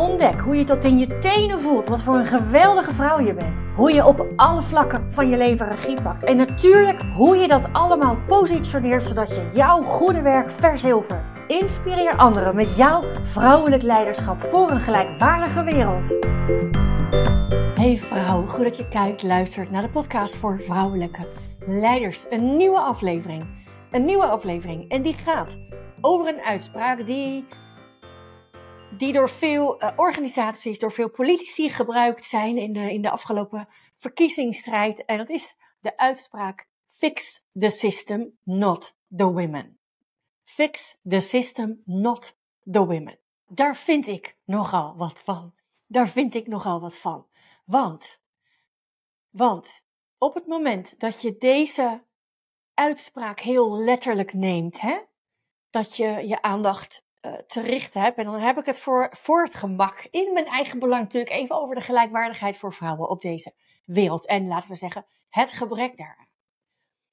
Ontdek hoe je tot in je tenen voelt wat voor een geweldige vrouw je bent. Hoe je op alle vlakken van je leven regie pakt. En natuurlijk hoe je dat allemaal positioneert zodat je jouw goede werk verzilvert. Inspireer anderen met jouw vrouwelijk leiderschap voor een gelijkwaardige wereld. Hey vrouw, goed dat je kijkt, luistert naar de podcast voor vrouwelijke leiders. Een nieuwe aflevering. Een nieuwe aflevering. En die gaat over een uitspraak die die door veel uh, organisaties, door veel politici gebruikt zijn in de, in de afgelopen verkiezingsstrijd. En dat is de uitspraak: Fix the system, not the women. Fix the system, not the women. Daar vind ik nogal wat van. Daar vind ik nogal wat van. Want, want op het moment dat je deze uitspraak heel letterlijk neemt, hè, dat je je aandacht uh, te richten heb. En dan heb ik het voor, voor het gemak, in mijn eigen belang natuurlijk, even over de gelijkwaardigheid voor vrouwen op deze wereld. En laten we zeggen, het gebrek daaraan.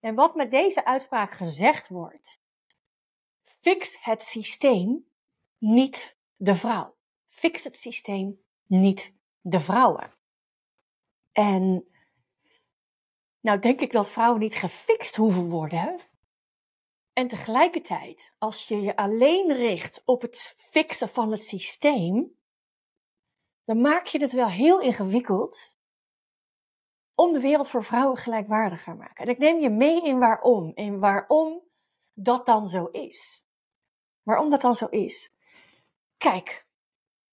En wat met deze uitspraak gezegd wordt, fix het systeem, niet de vrouw. Fix het systeem, niet de vrouwen. En nou denk ik dat vrouwen niet gefixt hoeven worden. En tegelijkertijd, als je je alleen richt op het fixen van het systeem, dan maak je het wel heel ingewikkeld om de wereld voor vrouwen gelijkwaardiger te maken. En ik neem je mee in waarom. En waarom dat dan zo is. Waarom dat dan zo is. Kijk,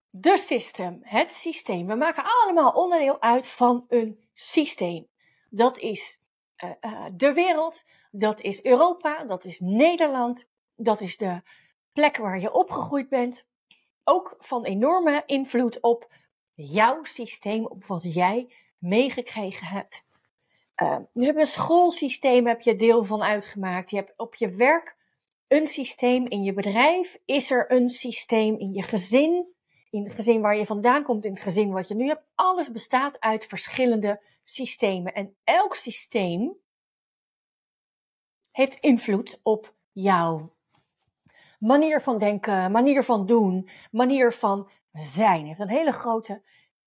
de system, het systeem. We maken allemaal onderdeel uit van een systeem. Dat is uh, uh, de wereld, dat is Europa, dat is Nederland, dat is de plek waar je opgegroeid bent. Ook van enorme invloed op jouw systeem, op wat jij meegekregen hebt. Uh, je hebt een schoolsysteem, heb je deel van uitgemaakt. Je hebt op je werk een systeem, in je bedrijf is er een systeem, in je gezin, in het gezin waar je vandaan komt, in het gezin wat je nu hebt. Alles bestaat uit verschillende systemen. En elk systeem heeft invloed op jouw manier van denken, manier van doen, manier van zijn. Heeft een hele grote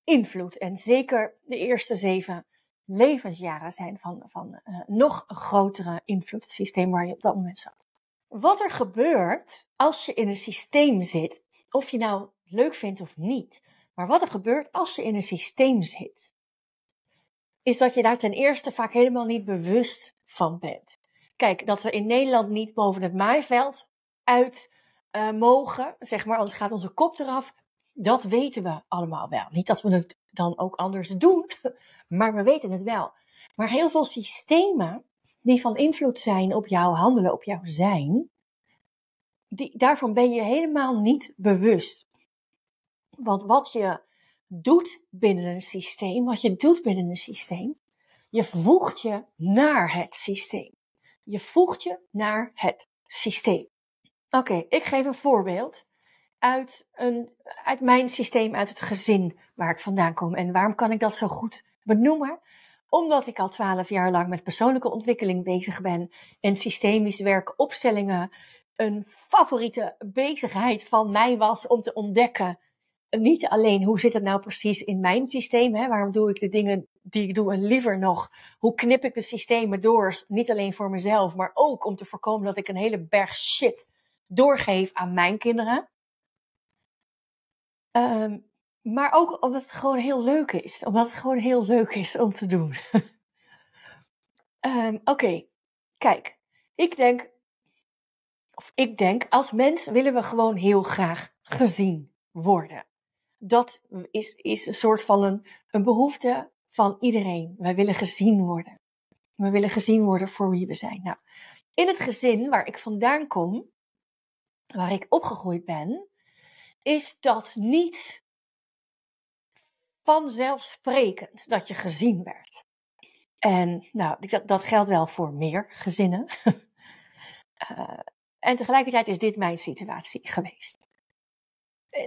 invloed. En zeker de eerste zeven levensjaren zijn van, van uh, nog grotere invloed, het systeem waar je op dat moment zat. Wat er gebeurt als je in een systeem zit, of je nou leuk vindt of niet, maar wat er gebeurt als je in een systeem zit, is dat je daar ten eerste vaak helemaal niet bewust van bent. Kijk, dat we in Nederland niet boven het maaiveld uit uh, mogen, zeg maar, anders gaat onze kop eraf. Dat weten we allemaal wel. Niet dat we het dan ook anders doen, maar we weten het wel. Maar heel veel systemen die van invloed zijn op jouw handelen, op jouw zijn, die, daarvan ben je helemaal niet bewust. Want wat je doet binnen een systeem, wat je doet binnen een systeem, je voegt je naar het systeem. Je voegt je naar het systeem. Oké, ik geef een voorbeeld uit, een, uit mijn systeem, uit het gezin waar ik vandaan kom. En waarom kan ik dat zo goed benoemen? Omdat ik al twaalf jaar lang met persoonlijke ontwikkeling bezig ben en systemisch werk, opstellingen, een favoriete bezigheid van mij was om te ontdekken niet alleen hoe zit het nou precies in mijn systeem, hè, waarom doe ik de dingen die ik doe en liever nog, hoe knip ik de systemen door, niet alleen voor mezelf, maar ook om te voorkomen dat ik een hele berg shit doorgeef aan mijn kinderen. Um, maar ook omdat het gewoon heel leuk is, omdat het gewoon heel leuk is om te doen. um, Oké, kijk, ik denk, of ik denk, als mens willen we gewoon heel graag gezien worden dat is, is een soort van een, een behoefte van iedereen. Wij willen gezien worden. We willen gezien worden voor wie we zijn. Nou, in het gezin waar ik vandaan kom, waar ik opgegroeid ben, is dat niet vanzelfsprekend dat je gezien werd. En nou, dat, dat geldt wel voor meer gezinnen. uh, En tegelijkertijd is dit mijn situatie geweest.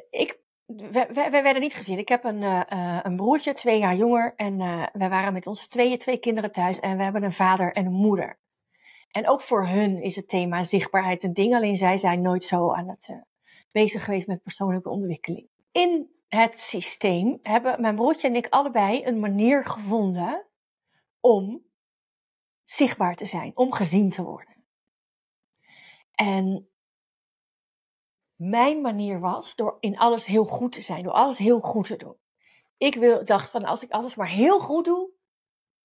Ik, we werden niet gezien. Ik heb een, uh, een broertje, twee jaar jonger. En uh, we waren met ons tweeën, twee kinderen thuis. En we hebben een vader en een moeder. En ook voor hun is het thema zichtbaarheid een ding. Alleen zij zijn nooit zo aan het bezig geweest met persoonlijke ontwikkeling. In het systeem hebben mijn broertje en ik allebei een manier gevonden om zichtbaar te zijn, om gezien te worden. En mijn manier was door in alles heel goed te zijn, door alles heel goed te doen. Ik wil, dacht van als ik alles maar heel goed doe,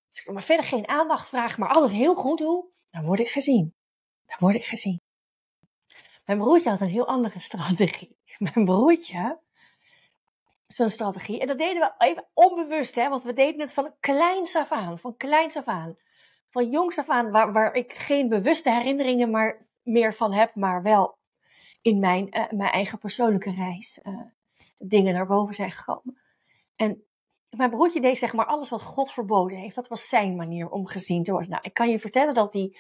als ik maar verder geen aandacht vraag, maar alles heel goed doe, dan word ik gezien. Dan word ik gezien. Mijn broertje had een heel andere strategie. Mijn broertje, zijn strategie. En dat deden we even onbewust, hè, want we deden het van kleins af aan. Van kleins af aan. Van jongs af aan, waar, waar ik geen bewuste herinneringen maar meer van heb, maar wel in mijn, uh, mijn eigen persoonlijke reis uh, dingen naar boven zijn gekomen. En mijn broertje deed zeg maar alles wat God verboden heeft. Dat was zijn manier om gezien te worden. Nou, ik kan je vertellen dat die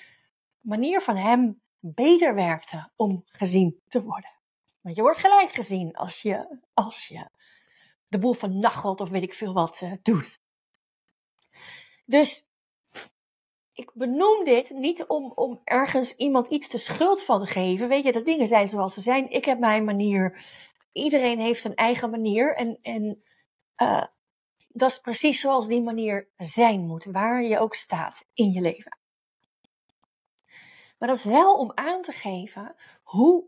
manier van hem beter werkte om gezien te worden. Want je wordt gelijk gezien als je, als je de boel van nachelt of weet ik veel wat uh, doet. Dus ik benoem dit niet om, om ergens iemand iets de schuld van te geven. Weet je, dat dingen zijn zoals ze zijn. Ik heb mijn manier. Iedereen heeft een eigen manier. En, en uh, dat is precies zoals die manier zijn moet. Waar je ook staat in je leven. Maar dat is wel om aan te geven hoe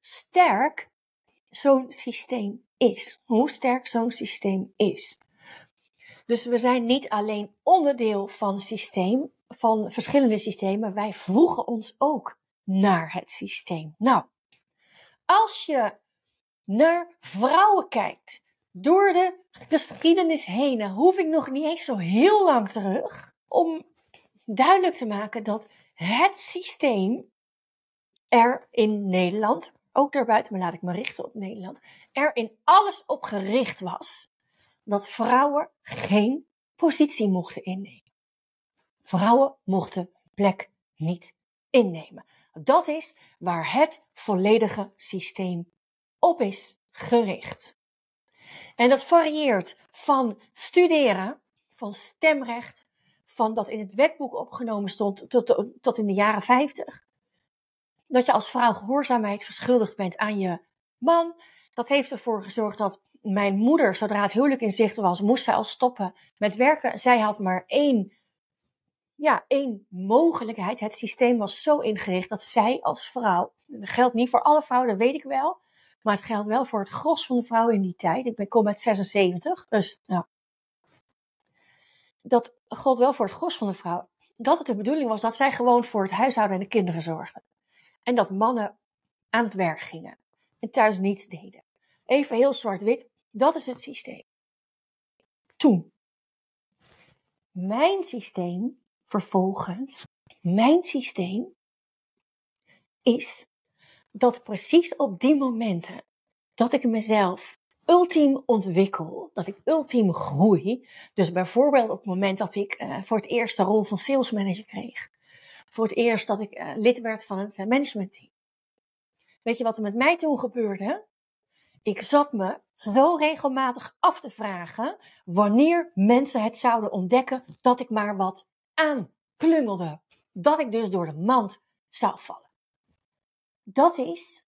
sterk zo'n systeem is. Hoe sterk zo'n systeem is. Dus we zijn niet alleen onderdeel van systeem, van verschillende systemen, wij voegen ons ook naar het systeem. Nou, als je naar vrouwen kijkt, door de geschiedenis heen, hoef ik nog niet eens zo heel lang terug om duidelijk te maken dat het systeem er in Nederland, ook daarbuiten, maar laat ik me richten op Nederland, er in alles op gericht was dat vrouwen geen positie mochten innemen. Vrouwen mochten plek niet innemen. Dat is waar het volledige systeem op is gericht. En dat varieert van studeren, van stemrecht, van dat in het wetboek opgenomen stond tot, tot in de jaren 50. Dat je als vrouw gehoorzaamheid verschuldigd bent aan je man. Dat heeft ervoor gezorgd dat mijn moeder, zodra het huwelijk in zicht was, moest zij al stoppen met werken. Zij had maar één, ja, één mogelijkheid. Het systeem was zo ingericht dat zij als vrouw, dat geldt niet voor alle vrouwen, dat weet ik wel, maar het geldt wel voor het gros van de vrouwen in die tijd. Ik ben, kom uit 76, dus ja. Dat gold wel voor het gros van de vrouw. Dat het de bedoeling was dat zij gewoon voor het huishouden en de kinderen zorgden. En dat mannen aan het werk gingen en thuis niets deden. Even heel zwart-wit, dat is het systeem. Toen. Mijn systeem, vervolgens, mijn systeem is dat precies op die momenten dat ik mezelf ultiem ontwikkel, dat ik ultiem groei. Dus bijvoorbeeld op het moment dat ik uh, voor het eerst de rol van sales manager kreeg. Voor het eerst dat ik uh, lid werd van het uh, managementteam. Weet je wat er met mij toen gebeurde? Ik zat me zo regelmatig af te vragen wanneer mensen het zouden ontdekken dat ik maar wat aanklungelde. Dat ik dus door de mand zou vallen. Dat is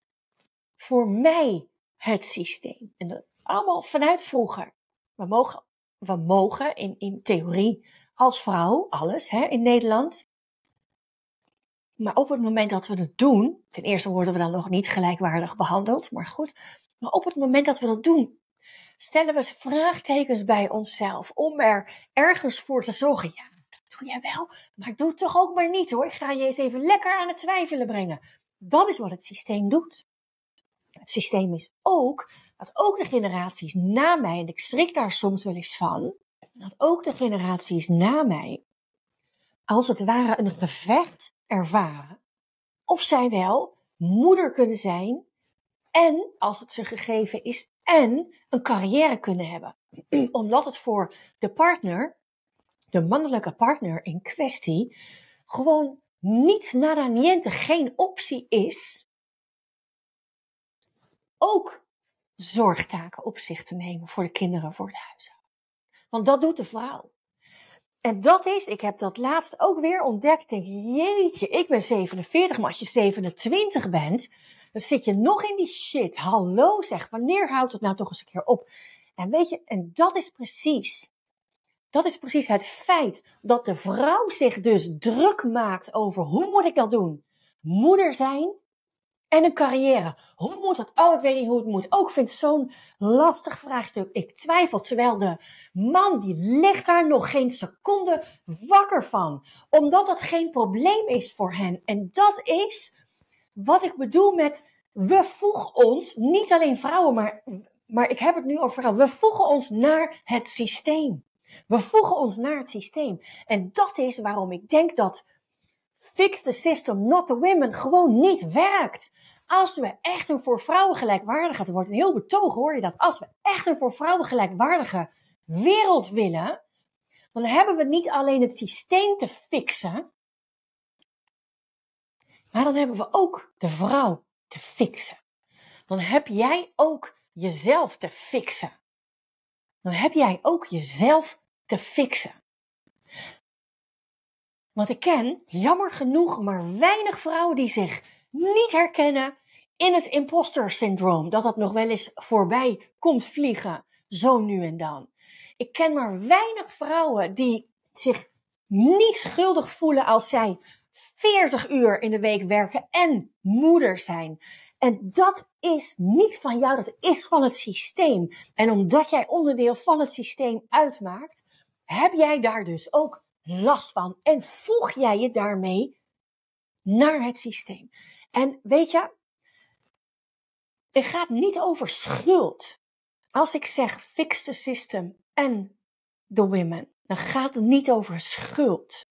voor mij het systeem. En dat allemaal vanuit vroeger. We mogen, we mogen in, in theorie als vrouw alles hè, in Nederland. Maar op het moment dat we het doen, ten eerste worden we dan nog niet gelijkwaardig behandeld, maar goed. Maar op het moment dat we dat doen, stellen we vraagtekens bij onszelf om er ergens voor te zorgen. Ja, doe jij wel, maar doe het toch ook maar niet hoor. Ik ga je eens even lekker aan het twijfelen brengen. Dat is wat het systeem doet. Het systeem is ook dat ook de generaties na mij, en ik schrik daar soms wel eens van, dat ook de generaties na mij, als het ware een gevecht ervaren, of zij wel moeder kunnen zijn en, als het ze gegeven is, en een carrière kunnen hebben. Omdat het voor de partner, de mannelijke partner in kwestie, gewoon niet nada niente, geen optie is ook zorgtaken op zich te nemen voor de kinderen, voor het huishouden. Want dat doet de vrouw. En dat is, ik heb dat laatst ook weer ontdekt. Denk, jeetje, ik ben 47, maar als je 27 bent, dan zit je nog in die shit. Hallo zeg, wanneer houdt het nou toch eens een keer op? En weet je, en dat is precies, dat is precies het feit dat de vrouw zich dus druk maakt over hoe moet ik dat doen? Moeder zijn en een carrière. Hoe moet dat? Oh, ik weet niet hoe het moet. Ook vind ik zo'n lastig vraagstuk. Ik twijfel, terwijl de man die ligt daar nog geen seconde wakker van. Omdat dat geen probleem is voor hen. En dat is wat ik bedoel met we voegen ons, niet alleen vrouwen, maar, maar ik heb het nu over vrouwen. We voegen ons naar het systeem. We voegen ons naar het systeem. En dat is waarom ik denk dat fix the system, not the women, gewoon niet werkt. Als we echt een voor vrouwen gelijkwaardige, er wordt een heel betoog hoor je dat, als we echt een voor vrouwen gelijkwaardige wereld willen, dan hebben we niet alleen het systeem te fixen, maar dan hebben we ook de vrouw te fixen. Dan heb jij ook jezelf te fixen. Dan heb jij ook jezelf te fixen. Want ik ken, jammer genoeg, maar weinig vrouwen die zich niet herkennen in het imposter syndroom. Dat dat nog wel eens voorbij komt vliegen, zo nu en dan. Ik ken maar weinig vrouwen die zich niet schuldig voelen als zij 40 uur in de week werken en moeder zijn. En dat is niet van jou, dat is van het systeem. En omdat jij onderdeel van het systeem uitmaakt, heb jij daar dus ook last van. En voeg jij je daarmee naar het systeem. En weet je, het gaat niet over schuld. Als ik zeg fix the system en the women, dan gaat het niet over schuld.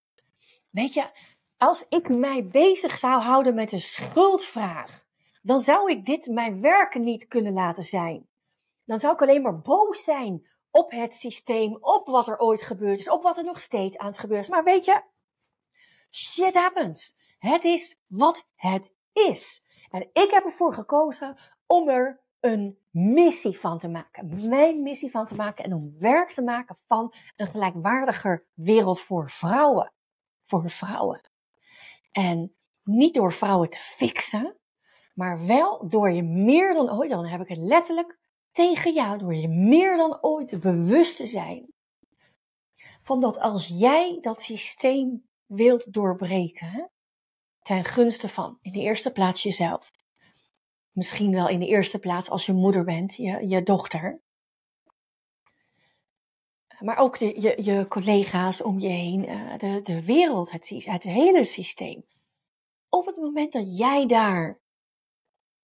Weet je, als ik mij bezig zou houden met een schuldvraag, dan zou ik dit mijn werk niet kunnen laten zijn. Dan zou ik alleen maar boos zijn op het systeem, op wat er ooit gebeurd is, op wat er nog steeds aan het gebeuren is. Maar weet je, shit happens. Het is wat het is. En ik heb ervoor gekozen om er een missie van te maken. Mijn missie van te maken en om werk te maken van een gelijkwaardiger wereld voor vrouwen. Voor vrouwen. En niet door vrouwen te fixen, maar wel door je meer dan ooit, dan heb ik het letterlijk tegen jou, door je meer dan ooit bewust te zijn van dat als jij dat systeem wilt doorbreken, ten gunste van in de eerste plaats jezelf, misschien wel in de eerste plaats als je moeder bent, je, je dochter, maar ook de, je, je collega's om je heen, eh, de, de wereld, het, het hele systeem. Op het moment dat jij daar,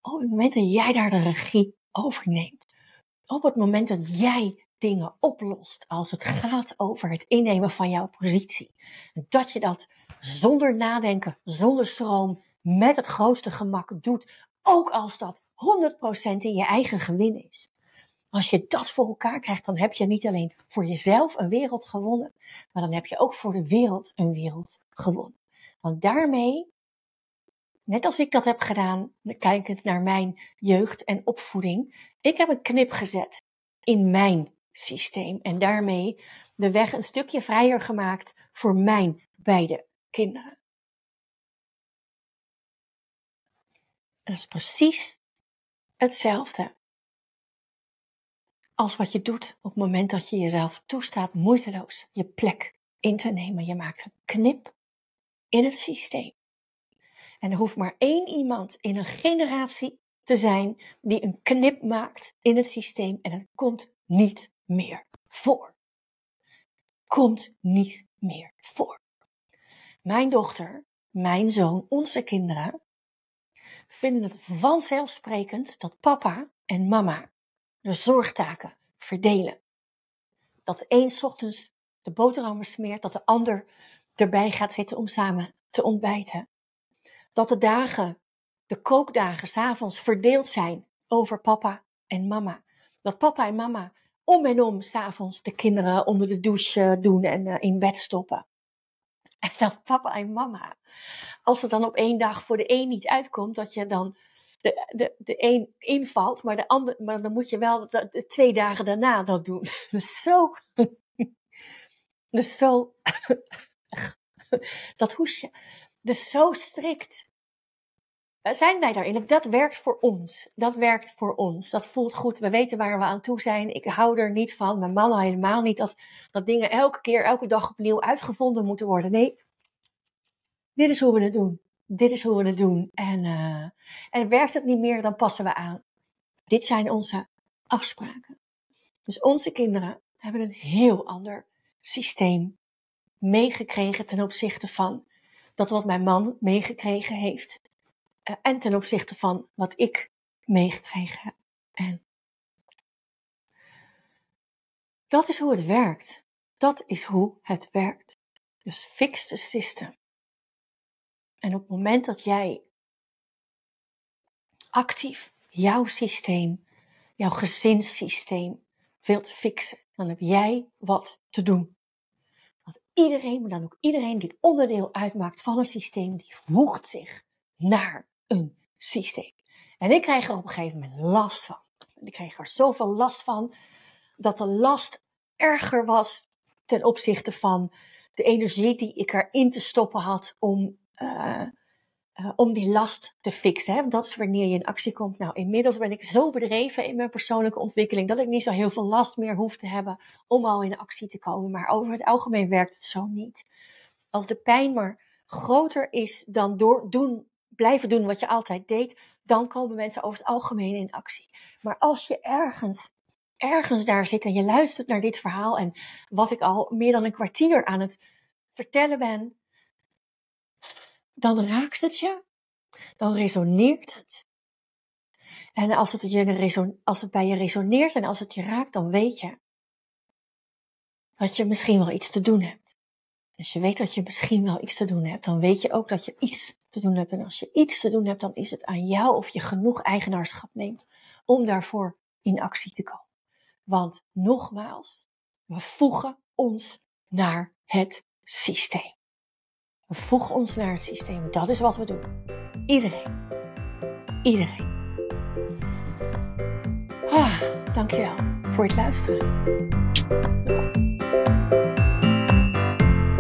op het moment dat jij daar de regie overneemt, op het moment dat jij dingen oplost als het gaat over het innemen van jouw positie, dat je dat zonder nadenken, zonder stroom, met het grootste gemak doet, ook als dat 100% in je eigen gewin is. Als je dat voor elkaar krijgt, dan heb je niet alleen voor jezelf een wereld gewonnen, maar dan heb je ook voor de wereld een wereld gewonnen. Want daarmee, net als ik dat heb gedaan, kijkend naar mijn jeugd en opvoeding, ik heb een knip gezet in mijn systeem en daarmee de weg een stukje vrijer gemaakt voor mijn beide kinderen. dat is precies hetzelfde als wat je doet op het moment dat je jezelf toestaat moeiteloos je plek in te nemen. Je maakt een knip in het systeem. En er hoeft maar één iemand in een generatie te zijn die een knip maakt in het systeem en het komt niet meer voor. Komt niet meer voor. Mijn dochter, mijn zoon, onze kinderen vinden het vanzelfsprekend dat papa en mama de zorgtaken verdelen. Dat de een ochtends de boterhammen smeert, dat de ander erbij gaat zitten om samen te ontbijten. Dat de dagen, de kookdagen s'avonds verdeeld zijn over papa en mama. Dat papa en mama om en om s'avonds de kinderen onder de douche doen en uh, in bed stoppen. En dat papa en mama, als het dan op één dag voor de een niet uitkomt, dat je dan de, de, de een invalt, maar, de ander, maar dan moet je wel de, de twee dagen daarna dat doen. Dus zo. Dus zo. dat hoesje. Dus zo strikt zijn wij daarin. Dat werkt voor ons. Dat werkt voor ons. Dat voelt goed. We weten waar we aan toe zijn. Ik hou er niet van. Mijn man helemaal niet. Dat, dat dingen elke keer, elke dag opnieuw uitgevonden moeten worden. Nee. Dit is hoe we het doen. Dit is hoe we het doen. En, uh, en werkt het niet meer, dan passen we aan. Dit zijn onze afspraken. Dus onze kinderen hebben een heel ander systeem meegekregen ten opzichte van dat wat mijn man meegekregen heeft. Eh, en ten opzichte van wat ik meegekregen heb. En dat is hoe het werkt. Dat is hoe het werkt. Dus fix the system. En op het moment dat jij actief jouw systeem, jouw gezinssysteem wilt fixen, dan heb jij wat te doen. Want iedereen, maar dan ook iedereen die onderdeel uitmaakt van een systeem, die voegt zich naar een systeem. En ik kreeg er op een gegeven moment last van. Ik kreeg er zoveel last van dat de last erger was ten opzichte van de energie die ik erin te stoppen had om, uh, uh, om die last te fixen. Dat is wanneer je in actie komt. Nou, inmiddels ben ik zo bedreven in mijn persoonlijke ontwikkeling dat ik niet zo heel veel last meer hoef te hebben om al in actie te komen. Maar over het algemeen werkt het zo niet. Als de pijn maar groter is dan door, doen blijven doen wat je altijd deed, dan komen mensen over het algemeen in actie. Maar als je ergens, ergens daar zit en je luistert naar dit verhaal en wat ik al meer dan een kwartier aan het vertellen ben, dan raakt het je, dan resoneert het. En als het, als het bij je resoneert en als het je raakt, dan weet je dat je misschien wel iets te doen hebt. Als je weet dat je misschien wel iets te doen hebt, dan weet je ook dat je iets te doen hebt. En als je iets te doen hebt, dan is het aan jou of je genoeg eigenaarschap neemt om daarvoor in actie te komen. Want nogmaals, we voegen ons naar het systeem. We voegen ons naar het systeem. Dat is wat we doen. Iedereen. Iedereen. Ah, dankjewel voor het luisteren.